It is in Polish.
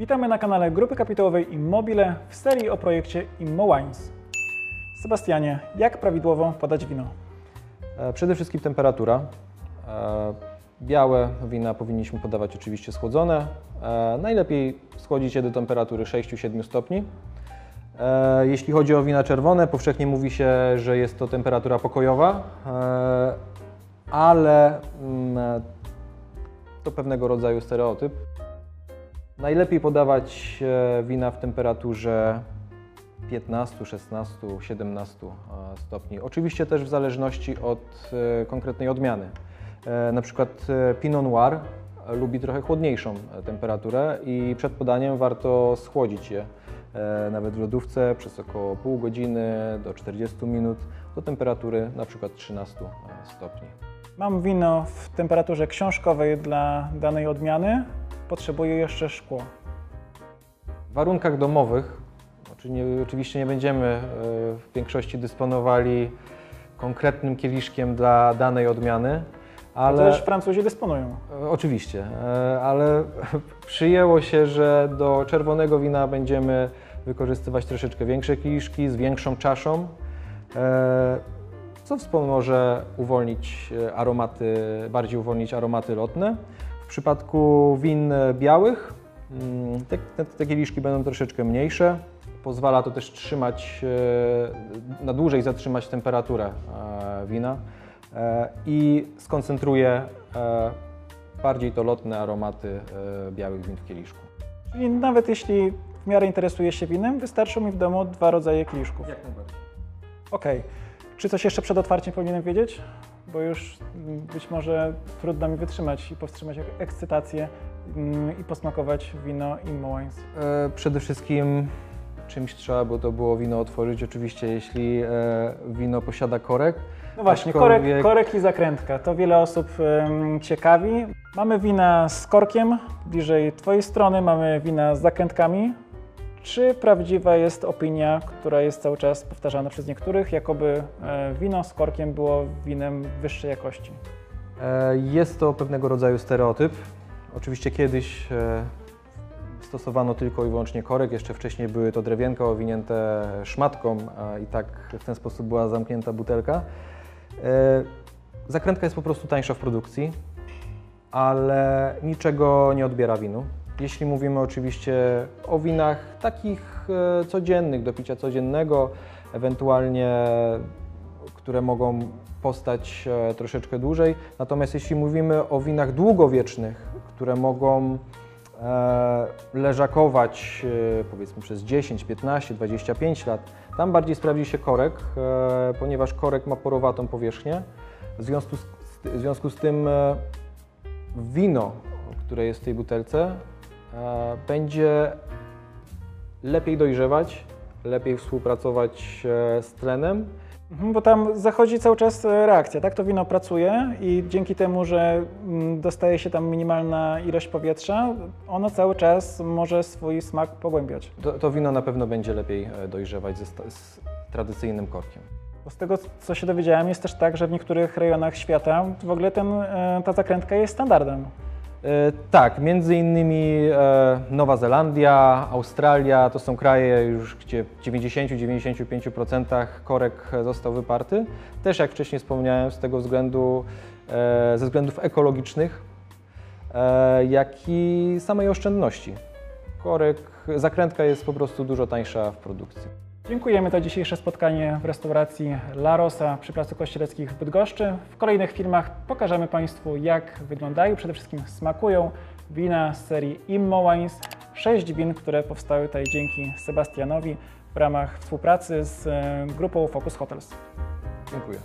Witamy na kanale Grupy Kapitałowej Immobile w serii o projekcie Immo Wines. Sebastianie, jak prawidłowo podać wino? E, Przede wszystkim temperatura. E, Białe wina powinniśmy podawać oczywiście schłodzone. E, Najlepiej schłodzić je do temperatury 6-7 stopni. Jeśli chodzi o wina czerwone, powszechnie mówi się, że jest to temperatura pokojowa, ale mm, to pewnego rodzaju stereotyp. Najlepiej podawać e, wina w temperaturze 15, 16, 17 e, stopni. Oczywiście też w zależności od e, konkretnej odmiany. E, Na przykład Pinot Noir lubi trochę chłodniejszą temperaturę i przed podaniem warto schłodzić je nawet w lodówce przez około pół godziny do 40 minut do temperatury na przykład 13 stopni. Mam wino w temperaturze książkowej dla danej odmiany. Potrzebuję jeszcze szkło. W warunkach domowych, znaczy oczywiście nie będziemy e, w większości dysponowali konkretnym kieliszkiem dla danej odmiany, Ale ale też Francuzi dysponują. e, oczywiście, e, ale przyjęło się, że do czerwonego wina będziemy wykorzystywać troszeczkę większe kieliszki z większą czaszą, co wspomoże uwolnić aromaty, bardziej uwolnić aromaty lotne. W przypadku win białych mm, te, te, te kieliszki będą troszeczkę mniejsze. Pozwala to też trzymać, e, na dłużej zatrzymać temperaturę e, wina e, i skoncentruje bardziej to lotne aromaty białych win w kieliszku. Czyli nawet jeśli w miarę interesuję się winem, wystarczą mi w domu dwa rodzaje kieliszków. Jak najbardziej. Okej. Czy coś jeszcze przed otwarciem powinienem wiedzieć? Bo już mm, być może trudno mi wytrzymać i powstrzymać ek- ekscytację mm, i posmakować wino Immo Wines. E, Przede wszystkim czymś trzeba by to było wino otworzyć. Oczywiście, jeśli e, wino posiada korek. No właśnie, korek, aczkolwiek- korek i zakrętka. To wiele osób ciekawi. Mamy wina z korkiem, bliżej Twojej strony, mamy wina z zakrętkami. Czy prawdziwa jest opinia, która jest cały czas powtarzana przez niektórych, jakoby e, wino z korkiem było winem wyższej jakości? E, Jest to pewnego rodzaju stereotyp. Oczywiście kiedyś e, stosowano tylko i wyłącznie korek, jeszcze wcześniej były to drewienka owinięte szmatką a i tak w ten sposób była zamknięta butelka. Zakrętka jest po prostu tańsza w produkcji, ale niczego nie odbiera winu. Jeśli mówimy oczywiście o winach takich e, codziennych, do picia codziennego, ewentualnie które mogą postać e, troszeczkę dłużej. Natomiast jeśli mówimy o winach długowiecznych, które mogą e, leżakować powiedzmy przez 10, 15, 25 lat, tam bardziej sprawdzi się korek, ponieważ korek ma porowatą powierzchnię. W związku z, w związku z tym wino, które jest w tej butelce, będzie lepiej dojrzewać, lepiej współpracować e, z tlenem Mhm, Bo tam zachodzi cały czas e, reakcja, tak? To wino pracuje i dzięki temu, że mm, dostaje się tam minimalna ilość powietrza, ono cały czas może swój smak pogłębiać. To, to wino na pewno będzie lepiej e, dojrzewać ze, z tradycyjnym korkiem. Bo z tego, co się dowiedziałem, jest też tak, że w niektórych rejonach świata w ogóle ten, e, ta zakrętka jest standardem. E, tak, między innymi e, Nowa Zelandia, Australia to są kraje już, gdzie w 90-95% korek został wyparty. Też jak wcześniej wspomniałem, z tego względu, e, ze względów ekologicznych, jak i samej oszczędności. Korek, zakrętka jest po prostu dużo tańsza w produkcji. Dziękujemy za dzisiejsze spotkanie w restauracji La Rosa przy Placu Kościeleckich w Bydgoszczy. W kolejnych filmach pokażemy Państwu, jak wyglądają, przede wszystkim smakują wina z serii Immo Wines. Sześć win, które powstały tutaj dzięki Sebastianowi w ramach współpracy z e, grupą Focus Hotels. Dziękuję.